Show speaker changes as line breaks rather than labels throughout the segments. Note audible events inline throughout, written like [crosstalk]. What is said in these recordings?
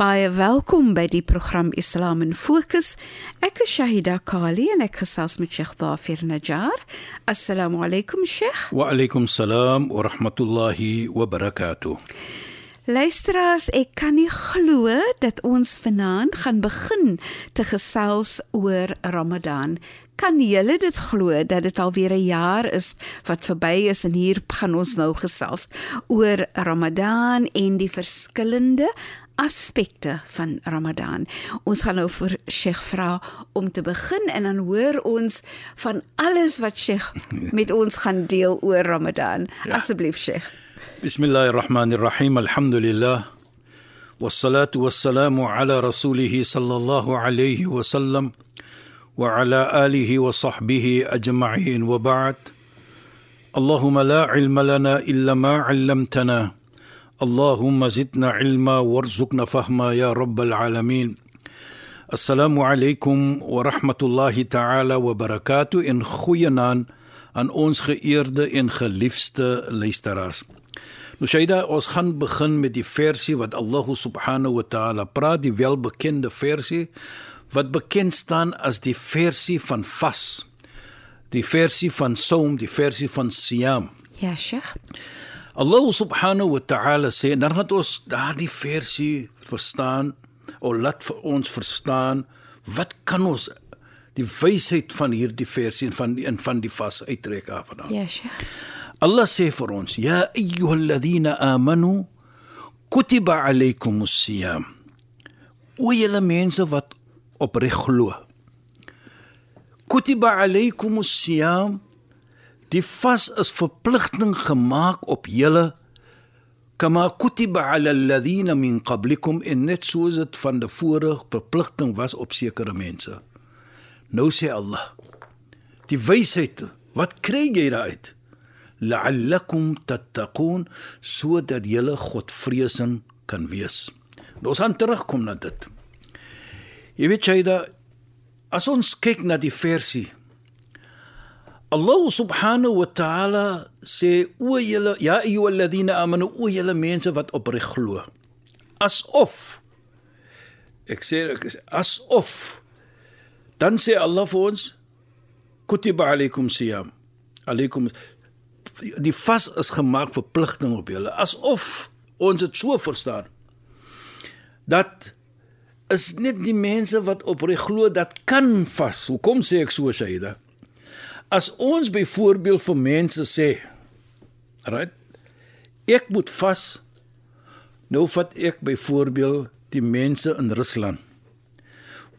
Baie welkom by die program Islam in Fokus. Ek is Shahida Kali en ek gesels met Sheikh Dafir Najjar. Assalamu alaykum Sheikh.
Wa alaykum salaam wa rahmatullahi wa barakatuh.
Luisteraars, ek kan nie glo dat ons vanaand gaan begin te gesels oor Ramadan. Kan julle dit glo dat dit al weer 'n jaar is wat verby is en hier gaan ons nou gesels oor Ramadan en die verskillende aspekte van Ramadan. Ons gaan nou vir Sheikh vra om te begin en dan hoor ons van alles wat Sheikh [laughs] met ons gaan deel oor Ramadan. Ja. Asseblief Sheikh.
بسم الله الرحمن الرحيم الحمد لله والصلاة والسلام على رسوله صلى الله عليه وسلم وعلى آله وصحبه أجمعين وبعد اللهم لا علم لنا إلا ما علمتنا اللهم زدنا علما وارزقنا فهما يا رب العالمين السلام عليكم ورحمة الله تعالى وبركاته إن خوينان aan ons geëerde en geliefde luisteraars. Nou Shaida, ons gaan begin met die versie wat Allah subhanahu wa ta'ala praat, die welbekende versie wat bekend staan as die versie van vas. Die versie van Saum, die versie van Siyam.
Ja, Sheikh.
Allah subhanahu wa ta'ala sê, dan gaan ons daardie versie verstaan, of laat vir ons verstaan wat kan ons die wysheid van hierdie versie en van en van die vas uittrek af vandaan.
Ja, Sheikh.
Allah sê vir ons: "Ya ayyuhalladhina amanu kutiba alaykumus siyam." O julle mense wat opreg glo. Kutiba alaykumus siyam. Die vas is verpligting gemaak op julle kama kutiba ala alladhina min qablikum in net soos dit van tevore verpligting was op sekere mense. Nou sê Allah: Die wysheid, wat kry jy daaruit? la'allakum tattaqun sodat julle godvreesend kan wees. Nou ons gaan terugkom na dit. Jy weet jy da as ons kyk na die versie Allah subhanahu wa ta'ala sê o julle ja ayyuhalladhina amanu o julle mense wat opreg glo. Asof ek sê asof dan sê Allah vir ons kutiba alaykum siyam. Alaykum die vas is gemaak verpligting op julle. Asof ons dit so verstaan dat is net die mense wat opreg glo dat kan vas. Hoekom sê ek so Shaida as ons byvoorbeeld vir mense sê right ek moet vas nou vat ek byvoorbeeld die mense in Rusland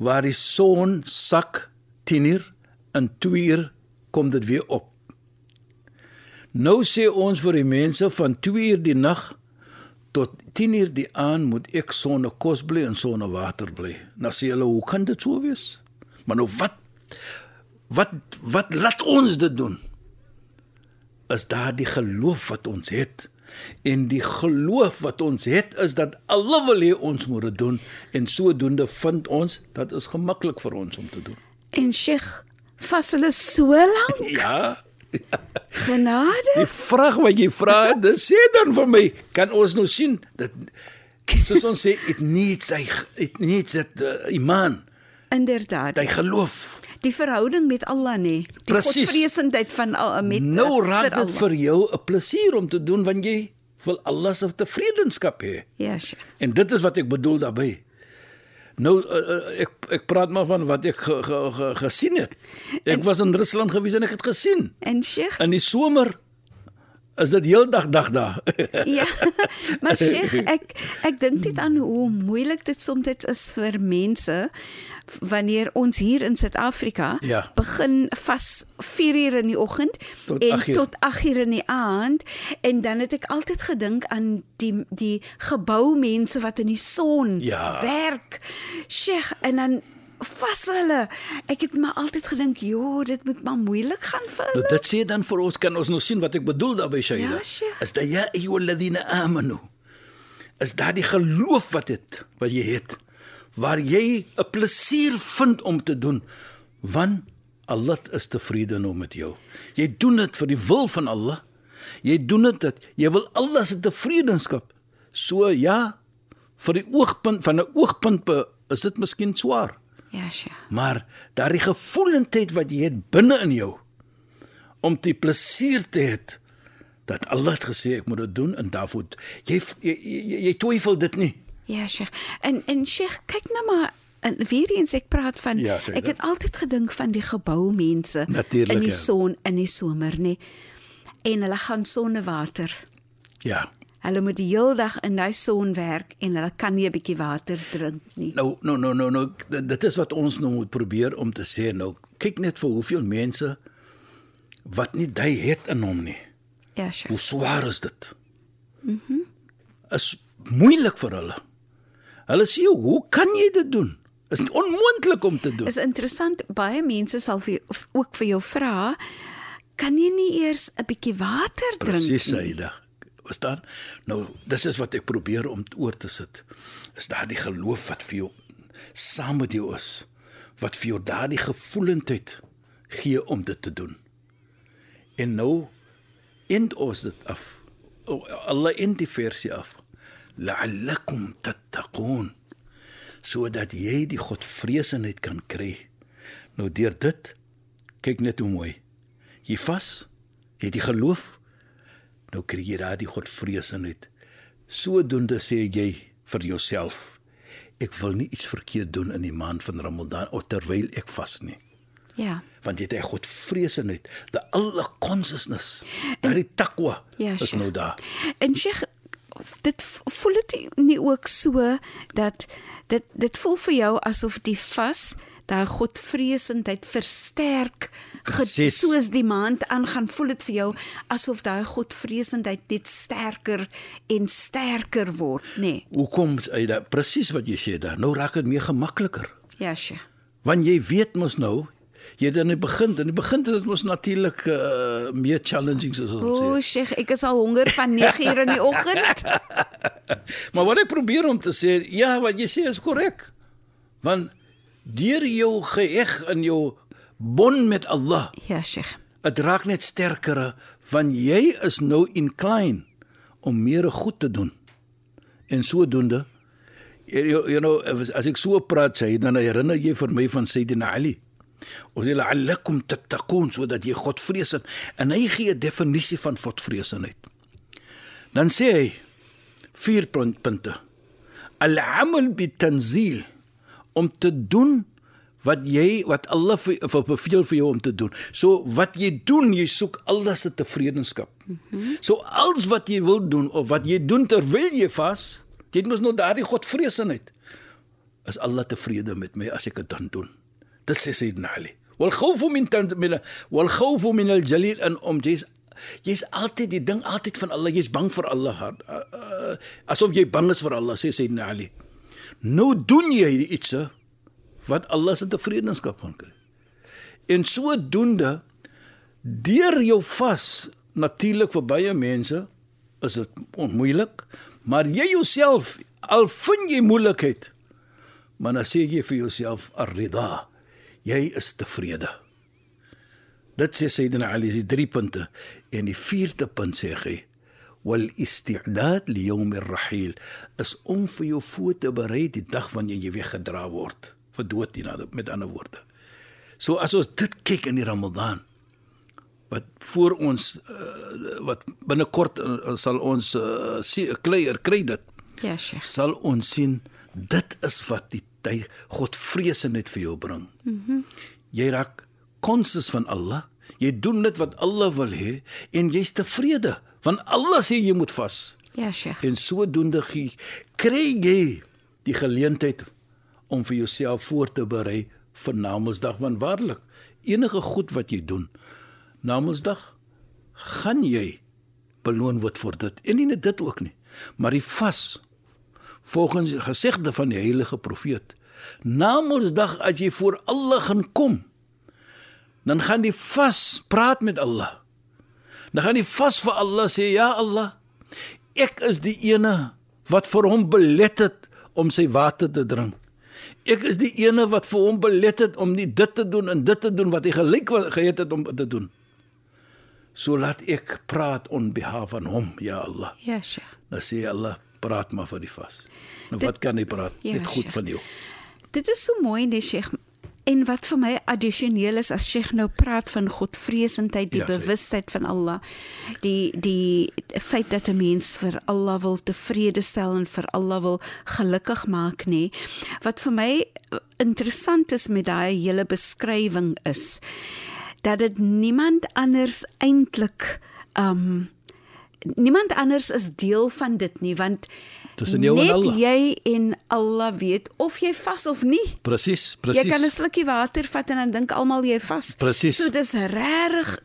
waar die son sak 10 uur en 2 uur kom dit weer op Nou sê ons vir die mense van 2 uur die nag tot 10 uur die aand moet ek sonder kos bly en sonder water bly. Nou sê hulle, hoe kan dit so wees? Maar nou wat wat wat laat ons dit doen? Is daar die geloof wat ons het? En die geloof wat ons het is dat Allah wil hê ons moet dit doen en sodoende vind ons dat is gemaklik vir ons om te doen.
En Sheikh, vas hulle so lank? [laughs]
Ja.
Genade.
Die vraag wat jy vra, dis sê dan vir my, kan ons nou sien dat soos ons sê it needs hy it needs that uh, iman,
Inderdaad.
hy geloof.
Die verhouding met Allah nê. Die godvreesendheid van met
Nou
eh,
raak dit
Allah.
vir jou 'n plesier om te doen want jy wil Allah se tevredenskap hê.
Ja, Sheikh.
En dit is wat ek bedoel daarbey. Nou uh, uh, ek ek praat maar van wat ek ge, ge, ge, gesien het. Ek en, was in Rusland gewees en ek het gesien
En Sheikh,
in die somer is dit heeldag dag daar. [laughs]
Ja. Maar Sheikh, [laughs] ek ek dink net aan hoe moeilik dit soms is vir mense wanneer ons hier in Suid-Afrika
Ja.
begin vas 4 uur in die oggend en
8 uur.
tot 8 uur in die aand en dan het ek altyd gedink aan die die geboumense wat in die son
Ja.
werk. Sheikh, en dan vas hulle. Ek het maar altyd gedink, "Jo, dit moet maar moeilik gaan vir hulle."
Nou dit sê dan vir ons kan ons nou sien wat ek bedoel daarby Shaida.
Ja, Sheikh.
is dat ja ayyuhalladhina amanu. Is daar die geloof wat dit wat jy het waar jy 'n plesier vind om te doen want Allah is tevrede nou met jou. Jy doen dit vir die wil van Allah. Jy doen dit dat jy wil Allah se tevredenskap. So ja, vir die oogpunt van 'n oogpunt be- is dit miskien swaar.
Ja, Sheikh.
Maar daardie gevoelendheid wat jy het binne in jou om die plesier te hê dat Allah het gesê ek moet dit doen en daarvoor jy jy, jy, jy twyfel dit nie.
Ja, Sheikh. En en Sheikh, kyk nou maar en weer eens ek praat van
Ja, sê
ek het altyd gedink van die geboumense in die
ja.
son in die somer, nê. En hulle gaan sonder water.
Ja.
Hulle moet die hele dag in daai son werk en hulle kan nie 'n bietjie water drink nie.
Nou nou nou nou nou dit is wat ons nou moet probeer om te sê nou kyk net vir hoeveel mense wat nie hy het in hom nie.
Ja,
Hoe
Sheikh.
swaar is dit? Mhm. Is moeilik vir hulle. Hulle sê hoe kan jy dit doen? Is onmoontlik om te doen.
Is interessant, baie mense sal vir jou, ook vir jou vra, kan jy nie eers 'n bietjie water drink
Presies,
nie?
Saida. Verstaan? Nou, dis is wat ek probeer om oor te sit. Is daardie geloof wat vir jou saam met jou is, wat vir jou daardie gevoelendheid gee om dit te doen. En nou end ons dit af. Allah in die versie af. La'allakum tattaqun sodat jy die godvreesenheid kan kry. Nou deur dit kyk net hoe mooi. Jy vas, jy het die geloof, nou kry jy daardie godvreesenheid. Sodoende sê jy vir jouself, ek wil nie iets verkeerd doen in die maand van Ramadan of terwyl ek vas nie.
Ja.
Want jy het 'n godvreesenheid, the Allah consciousness, daardie takwa
Ja,
is
Sheikh.
nou daar.
En Sheikh, dit voel dit nie ook so dat dit dit voel vir jou asof die vas daai godvreesendheid versterk soos die maand aangaan voel dit vir jou asof daai godvreesendheid net sterker en sterker word nê nee.
Hoekom uit da presies wat jy sê daar. Nou raak dit meer gemakliker.
ja Sheikh
Want jy weet mos nou, jy het in die begin, in die begin is dit mos natuurlik uh, meer challenging soos ons sê.
o Sheikh ek is al honger van 9 uur in die oggend [laughs]
Maar wat ek probeer om te sê, ja, wat jy sê is korrek. Want deur jou geheg in jou bond met Allah,
ja Sheikh
dit raak net sterker want jy is nou inclined om meer goed te doen. En sodoende you, you know as ek so praat sê dan herinner jy vir my van Sayyidina Ali. Ons sê la'allakum tattaqun sodat jy God vrees en hy gee 'n definisie van godvreesenheid. Dan sê hy vier punt- punte. Al-amal bitanzil om te doen wat jy wat Allah vir, vir beveel vir jou om te doen. So wat jy doen, jy soek Allah se tevredenskap. Mm -hmm. So alles wat jy wil doen of wat jy doen terwyl jy vas, jy moet nou daardie godvreesenheid. Is Allah tevrede met my as ek dit dan doen? Dit sê Sayyidina Ali. Wal khawfu min min wal khawfu min al jalil en om jy's jy's altyd die ding altyd van Allah, jy's bang vir Allah. Uh, uh, asof jy bang is vir Allah, sê Sayyidina Ali. Nou doen jy iets wat Allah se tevredenskap gaan kry. En sodoende deur jou vas natuurlik vir baie mense is dit onmoeilik, maar jy jouself al vind jy moeilikheid, maar dan sê jy vir jouself ar-rida. Jy is tevrede. Dit sê Sayyidina Ali se drie punte en die vierde punt sê hy wal isti'dad li yawm ar-rahil is om vir jou voor te berei die dag wanneer jy weggedra word vir dood nie met ander woorde. So as ons dit kyk in die Ramadan wat voor ons uh, wat binnekort uh, sal ons uh, kry kry dit
ja Sheikh
sal ons sien dit is wat die tyd godvreesenheid vir jou bring. Mhm. Mm jy raak conscious van Allah. Jy doen dit wat Allah wil hê en jy's tevrede Want Allah sê jy moet vas.
Ja, Sheikh.
En sodoende gee kry jy die geleentheid om vir jouself voor te berei vir Namedsdag want waarlik enige goed wat jy doen Namedsdag gaan jy beloon word vir dit. En nie net dit ook nie, maar die vas volgens gesegde van die heilige profeet. Namedsdag as jy voor Allah gaan kom, dan gaan die vas praat met Allah. Dan gaan die vas vir Allah sê ja Allah, ek is die ene wat vir hom belet het om sy water te drink. Ek is die ene wat vir hom belet het om nie dit te doen en dit te doen wat hy gelyk gehet het om te doen. So laat ek praat on behalf van hom, ja Allah.
Ja, Sheikh.
Dan sê Allah, praat maar vir die vas. Nou
Dit-
wat kan hy praat?
Ja,
Net goed
Sheikh.
van jou.
Dit is so mooi, nee, Sheikh. En wat vir my addisioneel is as Sheikh nou praat van godvreesendheid, die
Ja,
bewustheid van Allah, die die feit dat 'n mens vir Allah wil tevrede stel en vir Allah wil gelukkig maak, nê. Wat vir my interessant is met daai hele beskrywing is dat dit niemand anders eintlik um niemand anders is deel van dit nie want
Tussen jou en
net
Allah.
jy en Allah weet of jy vas of nie.
Presies,
Jy kan 'n
presies.
slukkie water vat en dan dink almal jy vas.
Presies.
So dis regtig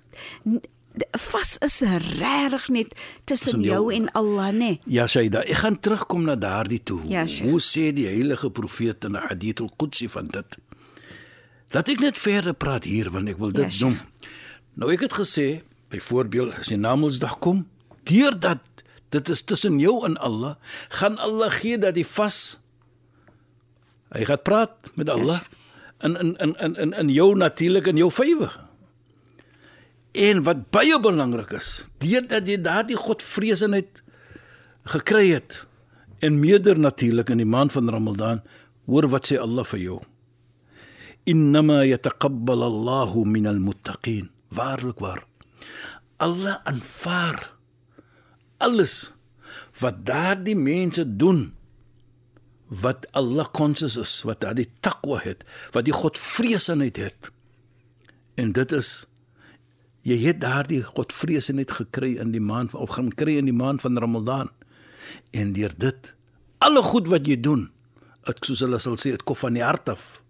vas is regtig net tussen
jou-
jou en Allah, nê?
Ja, Shaida, ek gaan terugkom na daardie toe.
Ja, Sheikh.
Hoe sê die heilige profeet in die Hadith al-Qudsi van dit? Laat ek net verder praat hier want ek wil dit
Ja,
noem. Nou ek het gesê, byvoorbeeld as die Namedsdag kom, deurdat dit is tussen jou en Allah, gaan Allah gee dat die vas hy gaan praat met Allah in in in in in in jou natuurlik in jou vywe. En wat baie belangrik is, deurdat jy daardie godvreesenheid gekry het en meerder natuurlik in die maand van Ramadan, hoor wat sê Allah vir jou. Innama yataqabbal Allahu minal muttaqin. Waarlik waar. Allah aanvaar alles wat daardie mense doen wat Allah conscious is, wat daardie takwa het, wat die godvreesenheid het. En dit is jy het daardie godvreesenheid gekry in die maand of gaan kry in die maand van Ramadan. En deur dit alle goed wat jy doen, dit soos hulle sal sê, dit kom van die hart af,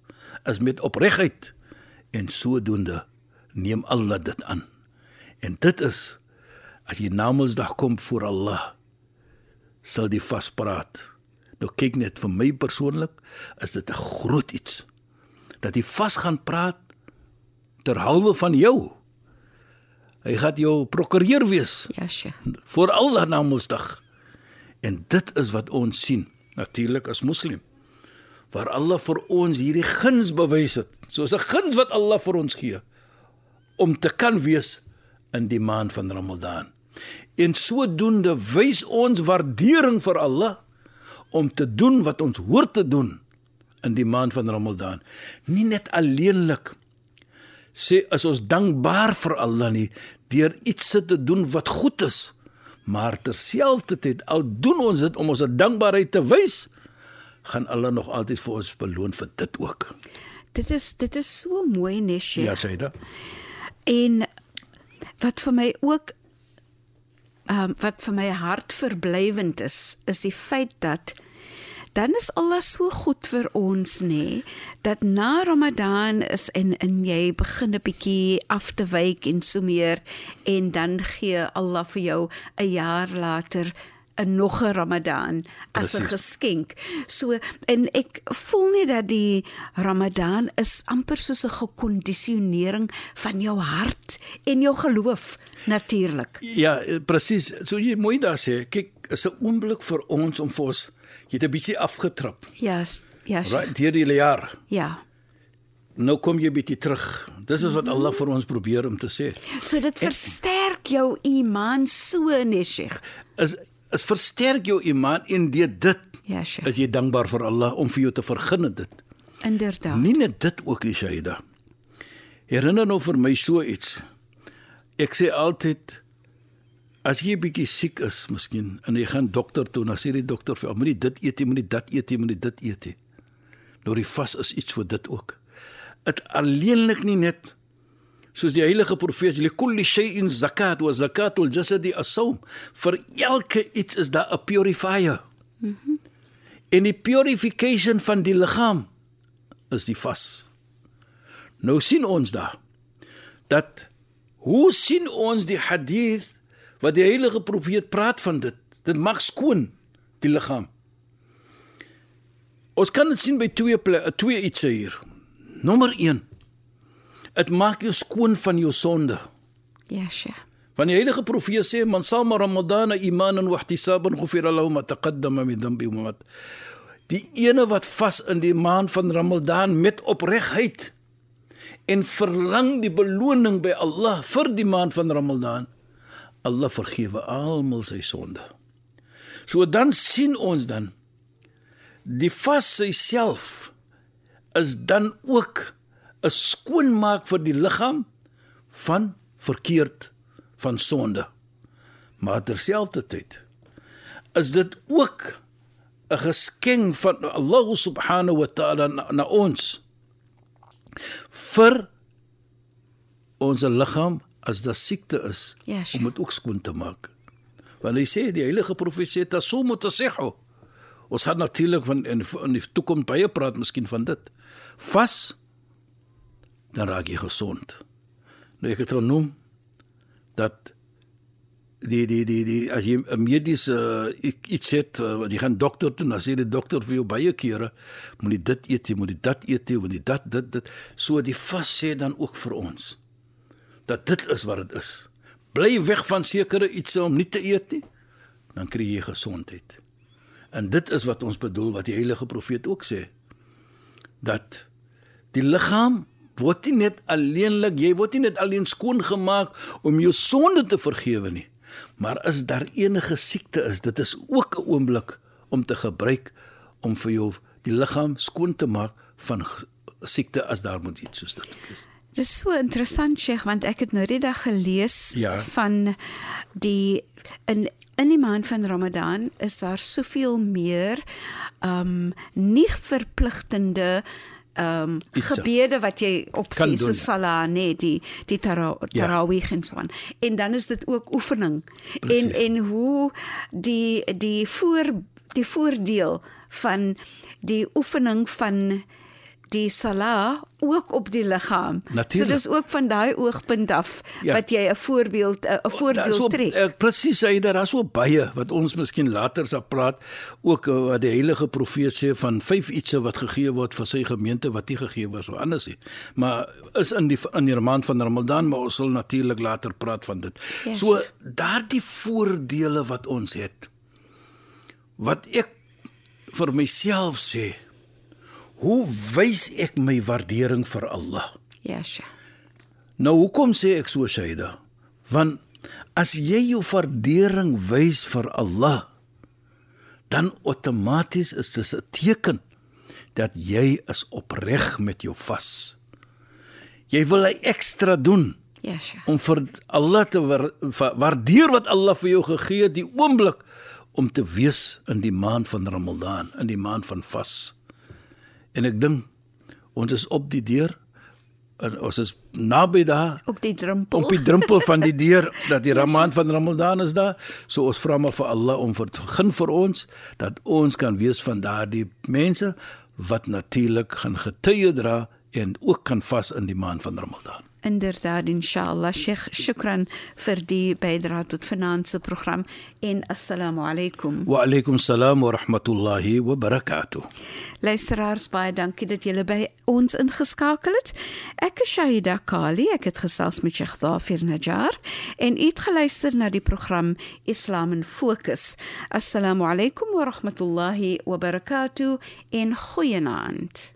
is met opregtheid en sodoende neem Allah dit aan. En dit is as jy Namedsdag kom voor Allah sal die vaspraat. Nou kyk net vir my persoonlik is dit 'n groot iets dat jy vas gaan praat terhalwe van jou. Hy gaan jou prokureur wees
Ja, Sheikh.
voor Allah Namedsdag. En dit is wat ons sien natuurlik as moslim. Waar Allah vir ons hierdie guns bewys het, soos 'n guns wat Allah vir ons gee om te kan wees in die maand van Ramadan. En sodoende wys ons waardering vir Allah om te doen wat ons hoort te doen in die maand van Ramadan. Nie net alleenlik sê as ons dankbaar vir Allah nie deur iets te doen wat goed is, maar terselfdertyd al doen ons dit om ons dankbaarheid te wys, gaan Allah nog altyd vir ons beloon vir dit ook.
Dit is dit is so mooi, Sheikh.
Ja, Shaida.
En wat vir my ook um, wat vir my hart verblywend is, is die feit dat dan is Allah so goed vir ons nê dat na Ramadan is en en jy begin 'n bietjie af te wyk en so meer en dan gee Allah vir jou 'n jaar later 'n nog 'n Ramadan as 'n geskenk. So en ek voel net dat die Ramadan is amper soos 'n gekondisionering van jou hart en jou geloof natuurlik.
Ja, presies. So jy mooi daar sê, kyk, is 'n oomblik vir ons om vir ons jy het 'n bietjie afgetrap.
Ja, s- ja, Sheikh.
Right, deur die jaar.
ja.
Nou kom jy bietjie terug. Dis is wat Allah vir ons probeer om te sê.
So dit versterk jou iman so nee, Sheikh.
Is is versterk jou iman en deur dit
Ja, Sheikh.
is jy dankbaar vir Allah om vir jou te vergun dit.
Inderdaad.
Nie net dit ook nie, Shaida. Herinner nou vir my so iets. Ek sê altyd as jy bietjie siek is, miskien en jy gaan dokter toe, dan sê die dokter vir jou, moenie dit eet nie, moenie dit eet nie, moenie dit eet nie. Nou die vas is iets vir dit ook. Dit alleenlik nie net Soos die heilige profeet, li kulli shay'in zakat wa zakatul jasadi as-sawm. Vir elke iets is daar 'n purifier. Mm en die purification van die liggaam is die vas. Nou sien ons daar dat hoe sien ons die hadith wat die heilige profeet praat van dit? Dit maak skoon die liggaam. Ons kan dit sien by twee twee iets hier. Nommer 1. Dit maak jou skoon van jou sonde.
Ja, Sheikh.
Van die heilige profeet sê man sal ramadan imanan wa ihtisaban ghufira lahu ma taqaddama min dhanbi wa mat. Die ene wat vas in die maand van Ramadan met opregtheid en verlang die beloning by Allah vir die maand van Ramadan. Allah vergewe almal sy sonde. So dan sien ons dan die vas self is dan ook 'n skoonmaak vir die liggaam van verkeerd van sonde. Maar terselfdertyd is dit ook 'n geskenk van Allah subhanahu wa ta'ala na, na ons vir ons liggaam as daar siekte is
ja,
om dit ook skoon te maak. Want hy sê die heilige profeet tasumu tasihu. Ons het natuurlik van in, in die toekoms baie praat miskien van dit. Vas dan raak jy gesond. Nou ek het genoem dat die die die die as jy 'n mediese uh, iets het wat uh, jy gaan dokter toe dan sê die dokter vir jou baie kere moet jy dit eet jy moet jy dat eet jy moet jy dat dit dit. So die vas sê dan ook vir ons dat dit is wat dit is. Bly weg van sekere iets om nie te eet nie dan kry jy gesondheid. En dit is wat ons bedoel wat die heilige profeet ook sê dat die liggaam word nie net alleenlik jy word nie net alleen skoon gemaak om jou sonde te vergewe nie Maar as daar enige siekte is, dit is ook 'n oomblik om te gebruik om vir jou die liggaam skoon te maak van siekte as daar moet iets soos dit wees.
Dit is so interessant Sheikh want ek het nou die dag gelees
ja.
van die in in die maand van Ramadan is daar soveel meer um nie verpligtende ehm um, gebede wat jy op sê so sala nee die die tarawih ja. en so aan. En dan is dit ook oefening. Precies. En en hoe die die voor die voordeel van die oefening van die sala ook op die liggaam.
Natuurlijk.
So dis ook van daai oogpunt af ja. wat jy 'n voorbeeld 'n voordeel so, trek.
Uh, Presies, hy daar is so baie wat ons miskien later sal praat ook uh, wat die heilige profeet sê van vyf ietsie wat gegee word vir sy gemeente wat nie gegee was of anders nie. Maar is in die in die maand van Ramadan, maar ons sal natuurlik later praat van dit. Yes. So daardie voordele wat ons het wat ek vir myself sê Hoe wys ek my waardering vir Allah?
Yesh.
Nou hoekom sê ek so Shaida? Want as jy jou waardering wys vir Allah, dan outomaties is dit 'n teken dat jy is opreg met jou vas. Jy wil hy ekstra doen.
Yesh.
Om vir Allah te waardeer wat Allah vir jou gegee het die oomblik om te wees in die maand van Ramadan, in die maand van vas. En ek dink ons is op die deur en ons is naby daar.
Op die drempel.
Op die drempel van die deur [laughs] dat die Ramadan van Ramadan is daar. So ons vra maar vir Allah om vir begin vir ons dat ons kan wees van daardie mense wat natuurlik gaan getuie dra en ook kan vas in die maand van Ramadan
inderdaad inshallah. Sheikh shukran vir die bydra tot finansie program en assalamu alaykum.
Wa alaykum salaam wa rahmatullahi wa barakatuh.
Luisteraars baie dankie dat julle by ons ingeskakel het. Ek is Shaida Kali ek het gesels met Sheikh Dafir Najjar en het geluister na die program Islam in Fokus assalamu alaykum wa rahmatullahi wa barakatuh en goeienaand